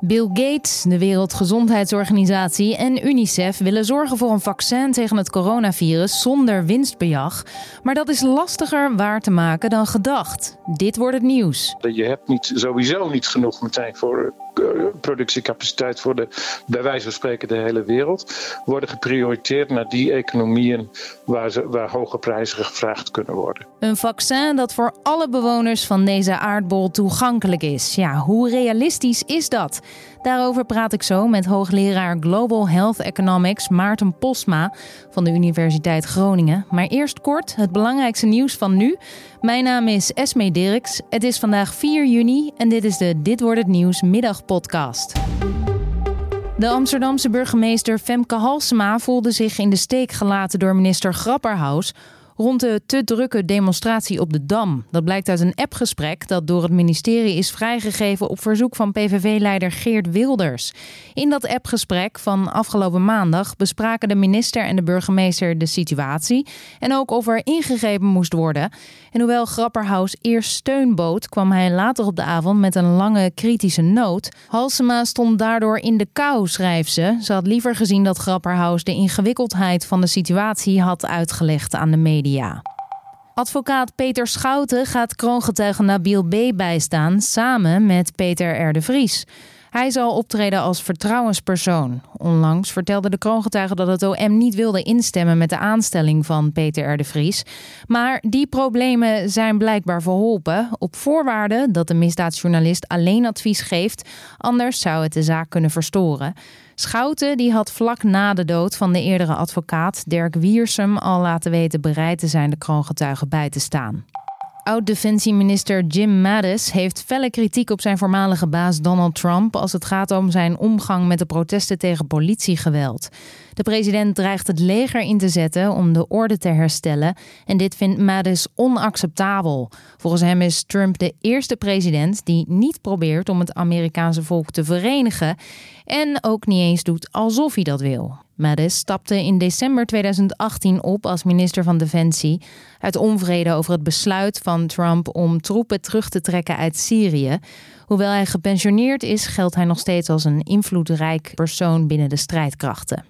Bill Gates, de Wereldgezondheidsorganisatie en UNICEF willen zorgen voor een vaccin tegen het coronavirus zonder winstbejag. Maar dat is lastiger waar te maken dan gedacht. Dit wordt het nieuws. Je hebt niet, sowieso niet genoeg meteen voor productiecapaciteit voor de, bij wijze van spreken de hele wereld. Worden geprioriteerd naar die economieën waar, ze, waar hoge prijzen gevraagd kunnen worden. Een vaccin dat voor alle bewoners van deze aardbol toegankelijk is. Ja, hoe realistisch is dat? Daarover praat ik zo met hoogleraar Global Health Economics Maarten Posma van de Universiteit Groningen. Maar eerst kort het belangrijkste nieuws van nu. Mijn naam is Esme Dirks. Het is vandaag 4 juni en dit is de Dit wordt het nieuws middagpodcast. De Amsterdamse burgemeester Femke Halsema voelde zich in de steek gelaten door minister Grapperhaus rond de te drukke demonstratie op de Dam. Dat blijkt uit een appgesprek dat door het ministerie is vrijgegeven op verzoek van PVV-leider Geert Wilders. In dat appgesprek van afgelopen maandag bespraken de minister en de burgemeester de situatie en ook of er ingegrepen moest worden. En hoewel Grapperhaus eerst steun bood, kwam hij later op de avond met een lange kritische noot. Halsema stond daardoor in de kou, schrijft ze. Ze had liever gezien dat Grapperhaus de ingewikkeldheid van de situatie had uitgelegd aan de media. Advocaat Peter Schouten gaat kroongetuige Nabil B. bijstaan samen met Peter R. de Vries. Hij zal optreden als vertrouwenspersoon. Onlangs vertelde de kroongetuige dat het OM niet wilde instemmen met de aanstelling van Peter R. de Vries. Maar die problemen zijn blijkbaar verholpen op voorwaarde dat de misdaadjournalist alleen advies geeft, anders zou het de zaak kunnen verstoren. Schouten die had vlak na de dood van de eerdere advocaat Dirk Wiersum al laten weten bereid te zijn de kroongetuige bij te staan. Oud-defensieminister Jim Mattis heeft felle kritiek op zijn voormalige baas Donald Trump als het gaat om zijn omgang met de protesten tegen politiegeweld. De president dreigt het leger in te zetten om de orde te herstellen en dit vindt Mattis onacceptabel. Volgens hem is Trump de eerste president die niet probeert om het Amerikaanse volk te verenigen en ook niet eens doet alsof hij dat wil. Mattis stapte in december 2018 op als minister van Defensie uit onvrede over het besluit van Trump om troepen terug te trekken uit Syrië. Hoewel hij gepensioneerd is, geldt hij nog steeds als een invloedrijk persoon binnen de strijdkrachten.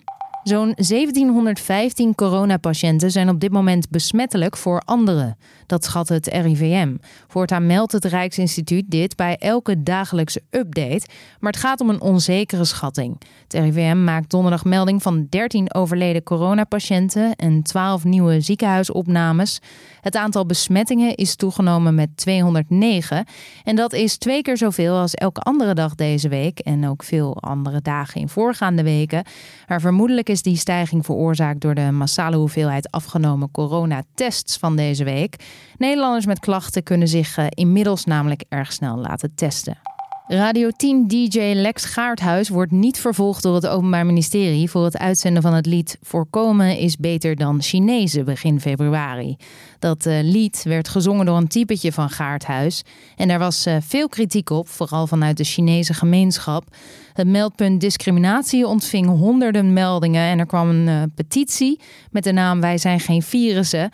Zo'n 1715 coronapatiënten zijn op dit moment besmettelijk voor anderen. Dat schat het RIVM. Voortaan meldt het Rijksinstituut dit bij elke dagelijkse update. Maar het gaat om een onzekere schatting. Het RIVM maakt donderdag melding van 13 overleden coronapatiënten en 12 nieuwe ziekenhuisopnames. Het aantal besmettingen is toegenomen met 209. En dat is twee keer zoveel als elke andere dag deze week. En ook veel andere dagen in voorgaande weken. Maar vermoedelijk is die stijging veroorzaakt door de massale hoeveelheid afgenomen coronatests van deze week. Nederlanders met klachten kunnen zich eh, inmiddels namelijk erg snel laten testen. Radio 10 DJ Lex Gaarthuis wordt niet vervolgd door het Openbaar Ministerie voor het uitzenden van het lied Voorkomen is beter dan Chinezen begin februari. Dat uh, lied werd gezongen door een typetje van Gaarthuis en daar was uh, veel kritiek op, vooral vanuit de Chinese gemeenschap. Het meldpunt discriminatie ontving honderden meldingen en er kwam een uh, petitie met de naam Wij zijn geen virussen.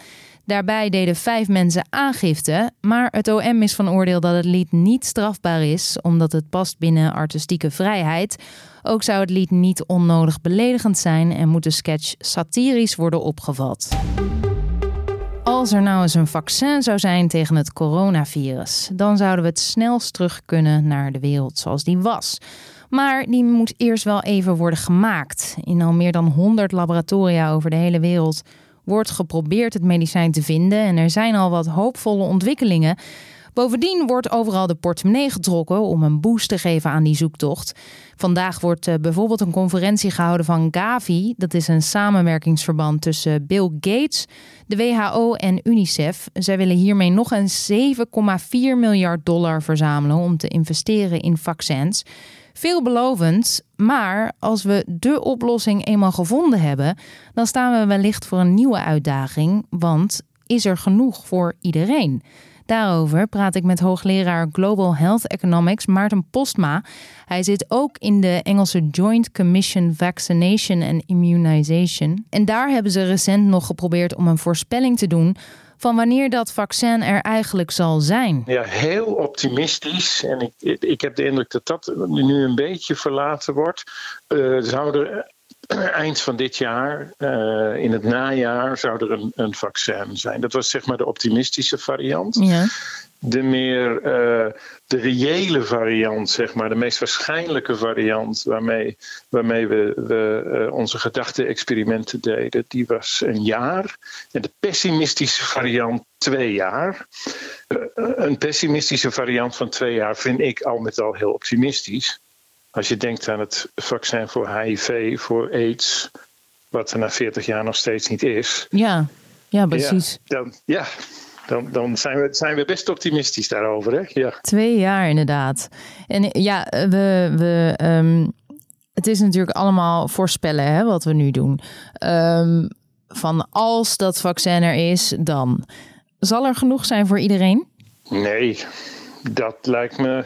Daarbij deden vijf mensen aangifte, maar het OM is van oordeel dat het lied niet strafbaar is, omdat het past binnen artistieke vrijheid. Ook zou het lied niet onnodig beledigend zijn en moet de sketch satirisch worden opgevat. Als er nou eens een vaccin zou zijn tegen het coronavirus, dan zouden we het snelst terug kunnen naar de wereld zoals die was. Maar die moet eerst wel even worden gemaakt. In al meer dan 100 laboratoria over de hele wereld wordt geprobeerd het medicijn te vinden en er zijn al wat hoopvolle ontwikkelingen. Bovendien wordt overal de portemonnee getrokken om een boost te geven aan die zoektocht. Vandaag wordt eh, bijvoorbeeld een conferentie gehouden van Gavi. Dat is een samenwerkingsverband tussen Bill Gates, de WHO en UNICEF. Zij willen hiermee nog een 7,4 miljard dollar verzamelen om te investeren in vaccins. Veelbelovend, maar als we de oplossing eenmaal gevonden hebben, dan staan we wellicht voor een nieuwe uitdaging, want is er genoeg voor iedereen? Daarover praat ik met hoogleraar Global Health Economics Maarten Postma. Hij zit ook in de Engelse Joint Commission Vaccination and Immunization. En daar hebben ze recent nog geprobeerd om een voorspelling te doen van wanneer dat vaccin er eigenlijk zal zijn. Ja, heel optimistisch. En ik, ik heb de indruk dat dat nu een beetje verlaten wordt. Uh, zou er eind van dit jaar, uh, in het najaar, zou er een, een, vaccin zijn. Dat was zeg maar de optimistische variant. Ja de meer uh, de reële variant, zeg maar, de meest waarschijnlijke variant waarmee, waarmee we, we uh, onze gedachte-experimenten deden, die was een jaar. En de pessimistische variant twee jaar. Uh, een pessimistische variant van twee jaar vind ik al met al heel optimistisch. Als je denkt aan het vaccin voor HIV, voor AIDS, wat er na 40 jaar nog steeds niet is. Ja, ja precies. Ja, dan, ja dan, dan zijn, we, zijn we best optimistisch daarover. Hè? Ja. Twee jaar inderdaad. En ja, we, we, um, het is natuurlijk allemaal voorspellen hè, wat we nu doen. Um, van als dat vaccin er is, dan. Zal er genoeg zijn voor iedereen? Nee, dat lijkt me,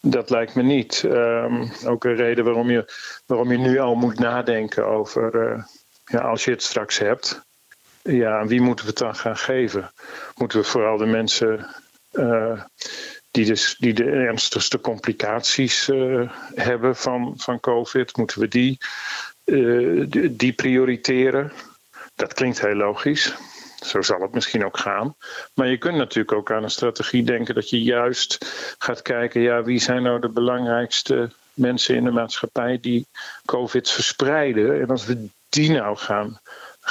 dat lijkt me niet. Um, ook een reden waarom je, waarom je nu al moet nadenken over uh, ja, als je het straks hebt ja, wie moeten we het dan gaan geven? Moeten we vooral de mensen uh, die, dus, die de ernstigste complicaties uh, hebben van, van COVID, moeten we die, uh, die prioriteren? Dat klinkt heel logisch. Zo zal het misschien ook gaan. Maar je kunt natuurlijk ook aan een strategie denken dat je juist gaat kijken, ja, wie zijn nou de belangrijkste mensen in de maatschappij die COVID verspreiden? En als we die nou gaan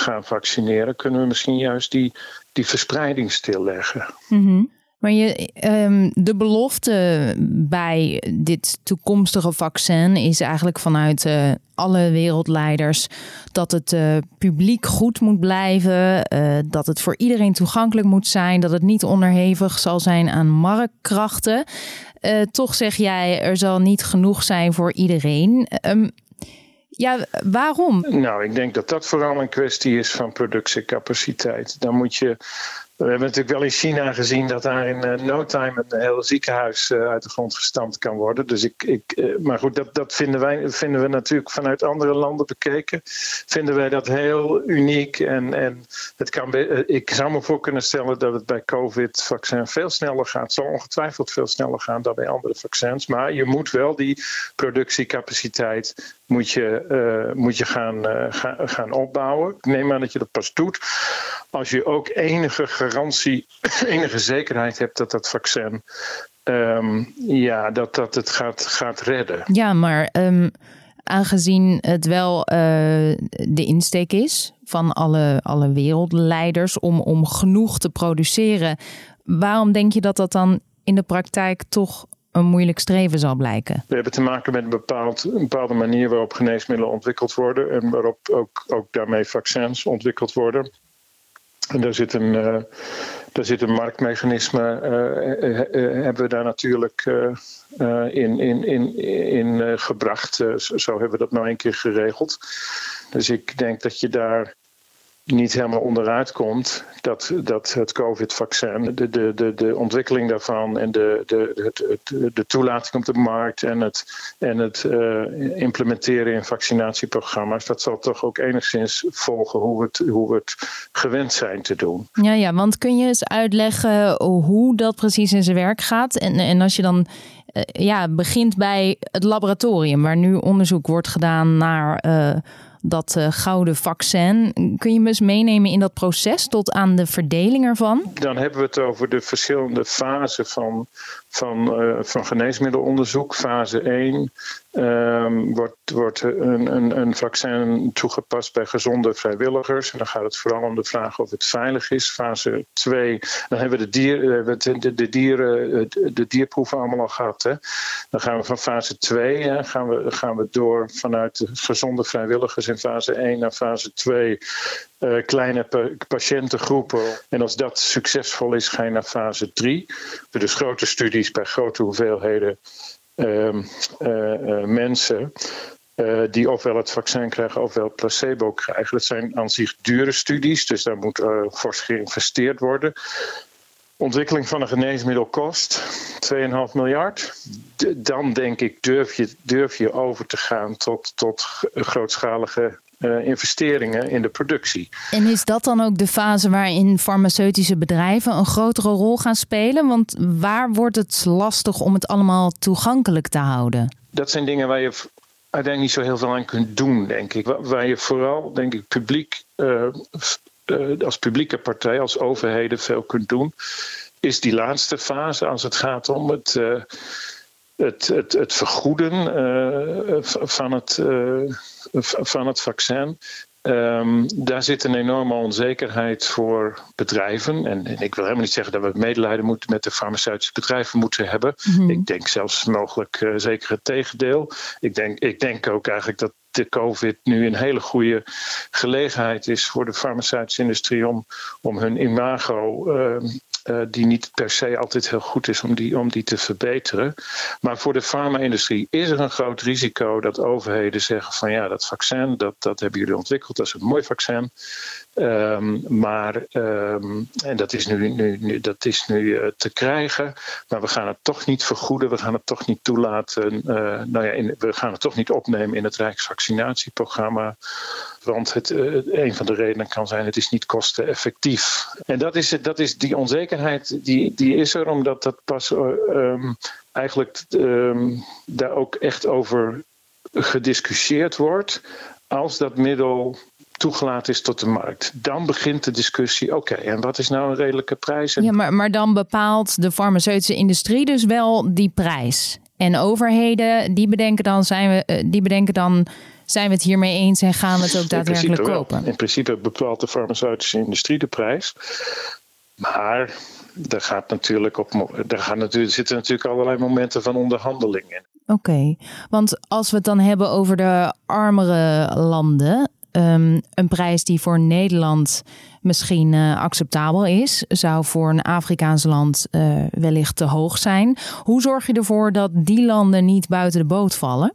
gaan vaccineren, kunnen we misschien juist die, die verspreiding stilleggen. Mm Maar je, um, de belofte bij dit toekomstige vaccin is eigenlijk vanuit uh, alle wereldleiders dat het uh, publiek goed moet blijven, uh, dat het voor iedereen toegankelijk moet zijn, dat het niet onderhevig zal zijn aan marktkrachten. toch zeg jij, er zal niet genoeg zijn voor iedereen. Um, ja, waarom? Nou, ik denk dat dat vooral een kwestie is van productiecapaciteit. Dan moet je we hebben natuurlijk wel in China gezien dat daar in uh, no time een heel ziekenhuis uh, uit de grond gestampt kan worden. Dus ik, ik, uh, maar goed, dat, dat vinden, wij, vinden we natuurlijk vanuit andere landen bekeken. Vinden wij dat heel uniek. En, en het kan, ik zou me voor kunnen stellen dat het bij COVID-vaccin veel sneller gaat. Het zal ongetwijfeld veel sneller gaan dan bij andere vaccins. Maar je moet wel die productiecapaciteit moet je, moet je gaan, gaan, gaan opbouwen. Ik neem aan dat je dat pas doet als je ook enige garantie, enige zekerheid hebt dat dat vaccin. Um, ja, dat, dat het gaat, gaat redden. Ja, maar um, aangezien het wel uh, de insteek is van alle, alle wereldleiders om, om genoeg te produceren, waarom denk je dat dat dan in de praktijk toch een moeilijk streven zal blijken? We hebben te maken met een, bepaald, een bepaalde manier waarop geneesmiddelen ontwikkeld worden en waarop ook, ook daarmee vaccins ontwikkeld worden. Daar zit een, uh, daar zit een marktmechanisme, uh, hebben we daar natuurlijk in, in, in, in gebracht. zo hebben we dat nou een keer geregeld. Dus ik denk dat je daar niet helemaal onderuit komt dat, dat het COVID-vaccin, de, de, de, de ontwikkeling daarvan en de, de, het, de toelating op de markt en het, en het uh, implementeren in vaccinatieprogramma's, dat zal toch ook enigszins volgen hoe we het, hoe het gewend zijn te doen. Ja, ja, want kun je eens uitleggen hoe dat precies in zijn werk gaat? En, en als je dan uh, ja, begint bij het laboratorium, waar nu onderzoek wordt gedaan naar. Uh, dat uh, gouden vaccin. Kun je me eens meenemen in dat proces tot aan de verdeling ervan? Dan hebben we het over de verschillende fasen van, van, uh, van geneesmiddelonderzoek. Fase 1 um, wordt, wordt een, een, een, vaccin toegepast bij gezonde vrijwilligers. En dan gaat het vooral om de vraag of het veilig is. Fase 2, dan hebben we de, dier, uh, de, de, dieren, de dierproeven allemaal al gehad. Hè. Dan gaan we van fase 2 hè, gaan we, gaan we door vanuit de gezonde vrijwilligers in fase 1 naar fase 2. Uh, kleine pa patiëntengroepen. En als dat succesvol is, ga je naar fase 3. Dus grote studies bij grote hoeveelheden uh, uh, mensen. die ofwel het vaccin krijgen ofwel placebo krijgen. Dat zijn aan zich dure studies, dus daar moet fors geïnvesteerd worden. ontwikkeling van een geneesmiddel kost 2,5 miljard, dan denk ik durf je, durf je over te gaan tot, tot grootschalige uh, investeringen in de productie. En is dat dan ook de fase waarin farmaceutische bedrijven een grotere rol gaan spelen? Want waar wordt het lastig om het allemaal toegankelijk te houden? Dat zijn dingen waar je uiteindelijk niet zo heel veel aan kunt doen, denk ik. Waar je vooral, denk ik, publiek, uh, uh, als publieke partij, als overheden veel kunt doen, is die laatste fase als het gaat om het het, het, het vergoeden uh, van, het, uh, van het vaccin. Um, daar zit een enorme onzekerheid voor bedrijven. En, en, ik wil helemaal niet zeggen dat we medelijden moeten met de farmaceutische bedrijven moeten hebben. Mm -hmm. Ik denk zelfs mogelijk uh, zeker het tegendeel. Ik denk, ik denk ook eigenlijk dat de COVID nu een hele goede gelegenheid is voor de farmaceutische industrie om, om hun imago uh, uh, die niet per se altijd heel goed is om die, om die te verbeteren. Maar voor de farma-industrie is er een groot risico dat overheden zeggen van ja, dat vaccin, dat, dat hebben jullie ontwikkeld, dat is een mooi vaccin. Um, maar, um, en dat is nu, nu, dat is nu uh, te krijgen, maar we gaan het toch niet vergoeden, we gaan het toch niet toelaten, uh, nou ja, we gaan het toch niet opnemen in het Rijksvaccinatieprogramma. Want het, een van de redenen kan zijn, het is niet kosteneffectief. En dat is, dat is die onzekerheid, die, die is er omdat dat pas um, eigenlijk daar ook echt over gediscussieerd wordt als dat middel toegelaten is tot de markt. Dan begint de discussie, oké, okay, en wat is nou een redelijke prijs? Ja, maar, maar dan bepaalt de farmaceutische industrie dus wel die prijs. En overheden, die bedenken dan, zijn we, eh, die bedenken dan zijn we het hiermee eens en gaan we het ook daadwerkelijk kopen? In principe bepaalt de farmaceutische industrie de prijs. Maar er, gaat natuurlijk op, er gaan natuurlijk, zitten natuurlijk allerlei momenten van onderhandeling in. Oké, want als we het dan hebben over de armere landen, um, een prijs die voor Nederland misschien uh, acceptabel is, zou voor een Afrikaans land uh, wellicht te hoog zijn. Hoe zorg je ervoor dat die landen niet buiten de boot vallen?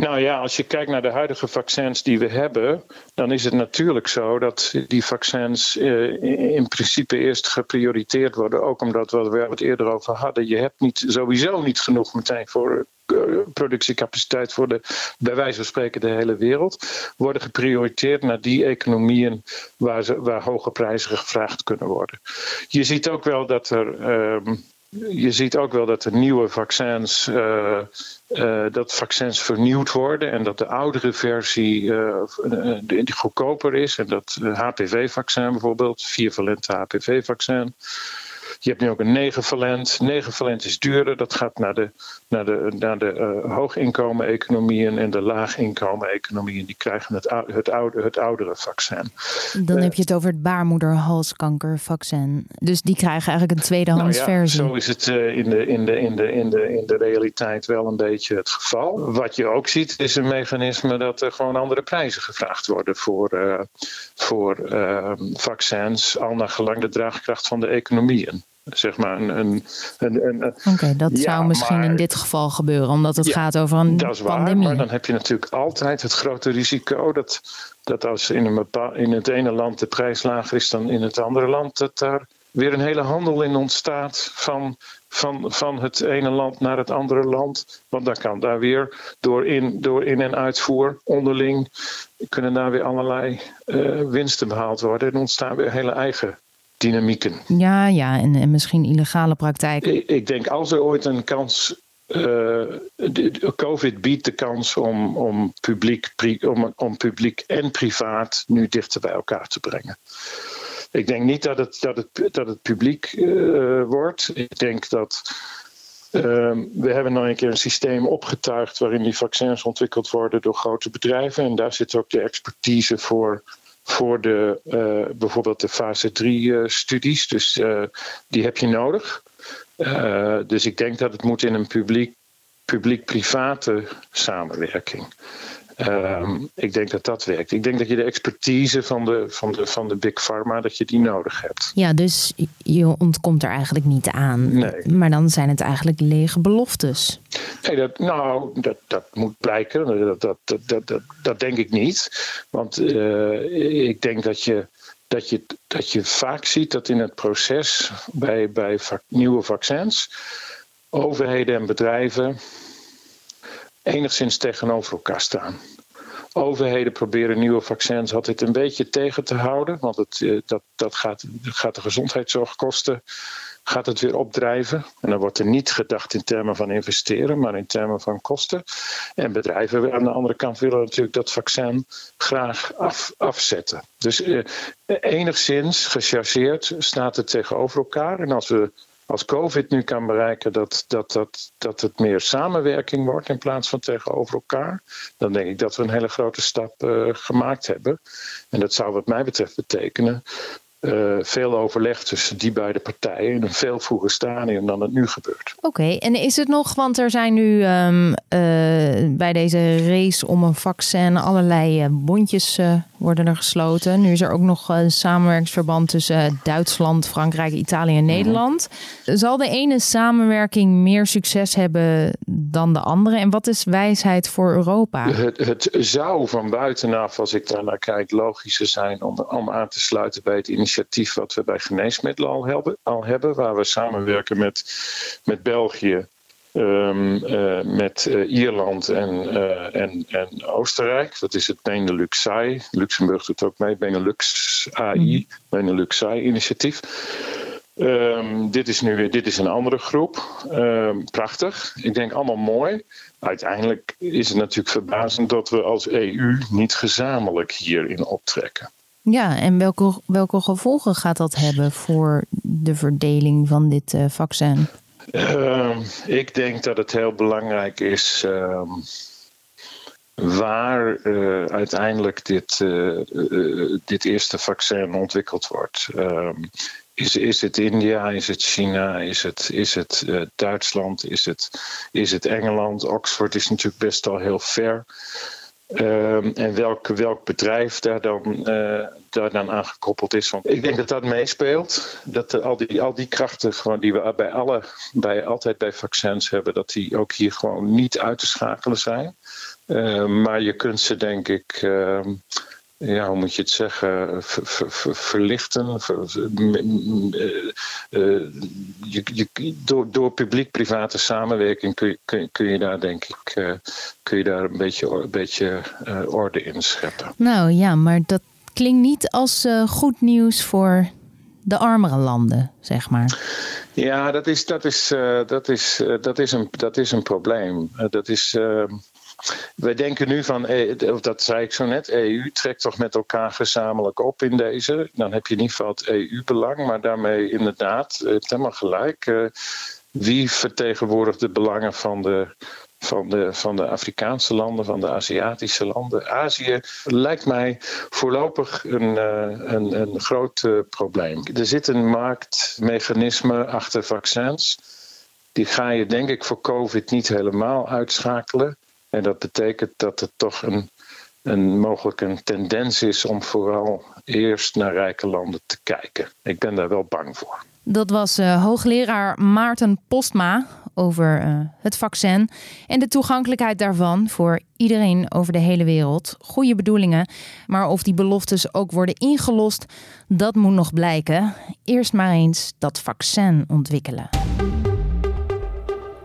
Nou ja, als je kijkt naar de huidige vaccins die we hebben, dan is het natuurlijk zo dat die vaccins uh, in principe eerst geprioriteerd worden. Ook omdat we het eerder over hadden. Je hebt niet, sowieso niet genoeg meteen voor productiecapaciteit voor de, bij wijze van spreken, de hele wereld. Worden geprioriteerd naar die economieën waar, ze, waar hoge prijzen gevraagd kunnen worden. Je ziet ook wel dat er. Uh, je ziet ook wel dat er nieuwe vaccins, uh, uh, dat vaccins vernieuwd worden en dat de oudere versie uh, goedkoper is. En dat HPV-vaccin bijvoorbeeld, viervalente HPV-vaccin. Je hebt nu ook een negenvalent. Negenvalent is duurder. Dat gaat naar de, naar de, naar de uh, hooginkomen-economieën en de laaginkomen-economieën. Die krijgen het, het, oude, het oudere vaccin. Dan uh, heb je het over het baarmoederhalskankervaccin. Dus die krijgen eigenlijk een tweedehands nou ja, versie. Zo is het uh, in, de, in, de, in, de, in, de, in de realiteit wel een beetje het geval. Wat je ook ziet is een mechanisme dat er gewoon andere prijzen gevraagd worden voor, voor vaccins. Al naar gelang de draagkracht van de economieën zeg maar een. een, een, een Oké, okay, dat ja, zou misschien maar, in dit geval gebeuren, omdat het ja, gaat over een dat is pandemie. Waar, maar dan heb je natuurlijk altijd het grote risico dat, dat als in, een bepaal, in het ene land de prijs lager is dan in het andere land, dat daar weer een hele handel in ontstaat van, van, van het ene land naar het andere land. Want dan kan daar weer door in, door in- en uitvoer onderling kunnen daar weer allerlei uh, winsten behaald worden en ontstaan weer hele eigen dynamieken. Ja, ja, en, en misschien illegale praktijken. Ik, ik denk als er ooit een kans. Uh, COVID biedt de kans om, om, publiek, om, om publiek en privaat nu dichter bij elkaar te brengen. Ik denk niet dat het, dat het, dat het publiek uh, wordt. Ik denk dat. Uh, we hebben nog een keer een systeem opgetuigd waarin die vaccins ontwikkeld worden door grote bedrijven. En daar zit ook de expertise voor voor de, uh, bijvoorbeeld de fase 3 uh, studies. Dus uh, die heb je nodig. dus ik denk dat het moet in een publiek, publiek-private samenwerking. Um, ik denk dat dat werkt. Ik denk dat je de expertise van de, van, de, van de Big Pharma, dat je die nodig hebt. Ja, dus je ontkomt er eigenlijk niet aan. Nee. Maar dan zijn het eigenlijk lege beloftes. Nee, dat, nou, dat, dat moet blijken. Dat, dat, dat, dat, denk ik niet. Want uh, ik denk dat je dat je, dat je vaak ziet dat in het proces bij, bij nieuwe vaccins overheden en bedrijven enigszins tegenover elkaar staan. Overheden proberen nieuwe vaccins altijd een beetje tegen te houden, want het, eh, dat, dat gaat, gaat de gezondheidszorg kosten gaat het weer opdrijven. En dan wordt er niet gedacht in termen van investeren, maar in termen van kosten. En bedrijven aan de andere kant willen natuurlijk dat vaccin graag af, afzetten. Dus eh, enigszins gechargeerd staat het tegenover elkaar. En als we als COVID nu kan bereiken dat, dat, dat, dat het meer samenwerking wordt in plaats van tegenover elkaar, dan denk ik dat we een hele grote stap uh, gemaakt hebben. En dat zou wat mij betreft betekenen uh, veel overleg tussen die beide partijen in een veel vroeger stadium dan het nu gebeurt. Oké, en is het nog, want er zijn nu um, uh, bij deze race om een vaccin allerlei uh, bondjes worden er gesloten. Nu is er ook nog een samenwerkingsverband tussen Duitsland, Frankrijk, Italië en mhm. Nederland. Zal de ene samenwerking meer succes hebben dan de andere? En wat is wijsheid voor Europa? Het, het zou van buitenaf, als ik daar naar kijk, logischer zijn om, om aan te sluiten bij het initiatief initiatief wat we bij geneesmiddelen al hebben, al hebben waar we samenwerken met, met België, um, uh, met uh, Ierland en, uh, en, en Oostenrijk. Dat is het Benelux SAI. Luxemburg doet ook mee, Benelux AI, mm. Benelux SAI-initiatief. Um, dit is nu weer dit is een andere groep. Um, prachtig. Ik denk allemaal mooi. Uiteindelijk is het natuurlijk verbazend dat we als EU niet gezamenlijk hierin optrekken. Ja, en welke, welke gevolgen gaat dat hebben voor de verdeling van dit uh, vaccin? Uh, ik denk dat het heel belangrijk is uh, waar uh, uiteindelijk dit, dit eerste vaccin ontwikkeld wordt. Ehm, is, is het India, is het China, is het, is het Duitsland, is het, is het Engeland? Oxford is natuurlijk best al heel ver. Ehm, en welk, welk bedrijf daar dan, uh, daar dan aan gekoppeld is. Want ik denk dat dat meespeelt. Dat al, die, al die krachten gewoon die we bij alle, bij, altijd bij vaccins hebben, dat die ook hier gewoon niet uit te schakelen zijn. Uh, maar je kunt ze denk ik. Uh, ja, hoe moet je het zeggen, ver, ver, verlichten. Ver, uh, je, je, door, door publiek-private samenwerking kun je, kun, kun, je daar denk ik uh, kun je daar een beetje, een beetje uh, orde in scheppen. Nou ja, maar dat klinkt niet als goed nieuws voor de armere landen, zeg maar. Ja, dat is, dat is, dat is, dat is, een, dat is een probleem. dat is wij denken nu van, eh, of dat zei ik zo net, EU trekt toch met elkaar gezamenlijk op in deze. Dan heb je in ieder het EU-belang, maar daarmee inderdaad, het eh, helemaal gelijk. Eh, wie vertegenwoordigt de belangen van de, van, de, van de Afrikaanse landen, van de Aziatische landen? Azië lijkt mij voorlopig een, een, een groot probleem. Er zit een marktmechanisme achter vaccins. Die ga je denk ik voor COVID niet helemaal uitschakelen. En dat betekent dat er toch een, een mogelijk een tendens is om vooral eerst naar rijke landen te kijken. Ik ben daar wel bang voor. Dat was uh, hoogleraar Maarten Postma over uh, het vaccin en de toegankelijkheid daarvan voor iedereen over de hele wereld. Goede bedoelingen, maar of die beloftes ook worden ingelost, dat moet nog blijken. Eerst maar eens dat vaccin ontwikkelen.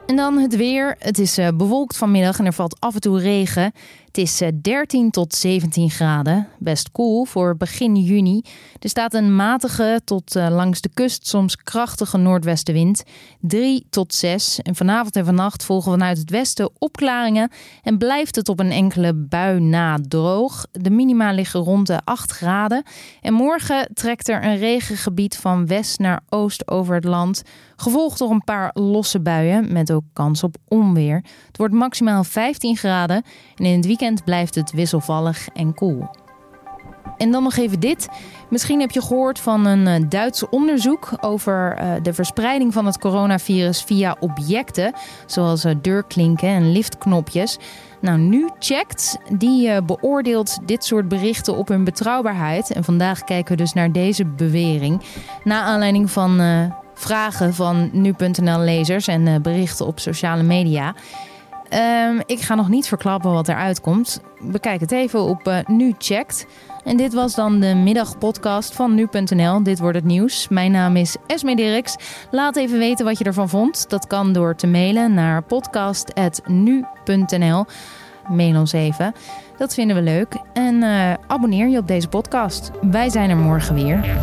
En dan het weer. Het is uh, bewolkt vanmiddag en er valt af en toe regen. Het is 13 eh, tot 17 graden. Best cool voor begin juni. Er staat een matige tot uh, langs de kust soms krachtige noordwestenwind. 3 tot 6. En vanavond en vannacht volgen vanuit het westen opklaringen. En blijft het op een enkele bui na droog. De minima liggen rond de 8 graden. En morgen trekt er een regengebied van west naar oost over het land. Gevolgd door een paar losse buien met ook kans op onweer. Het wordt maximaal 15 graden. En in het weekend blijft het wisselvallig en koel. En dan nog even dit. Misschien heb je gehoord van een eh, Duits onderzoek over eh, de verspreiding van het coronavirus via objecten, zoals eh, deurklinken en liftknopjes. Nou, nu checkt, die beoordeelt dit soort berichten op hun betrouwbaarheid. En vandaag kijken we dus naar deze bewering. Na aanleiding van vragen van nu.nl-lezers en berichten op sociale media. Ehm, ik ga nog niet verklappen wat eruit komt. Bekijk het even op uh, Nu Checked. En dit was dan de middagpodcast van nu.nl. Dit wordt het nieuws. Mijn naam is Esme Dirks. Laat even weten wat je ervan vond. Dat kan door te mailen naar podcast.nu.nl. Mail ons even. Dat vinden we leuk. En uh, abonneer je op deze podcast. Wij zijn er morgen weer.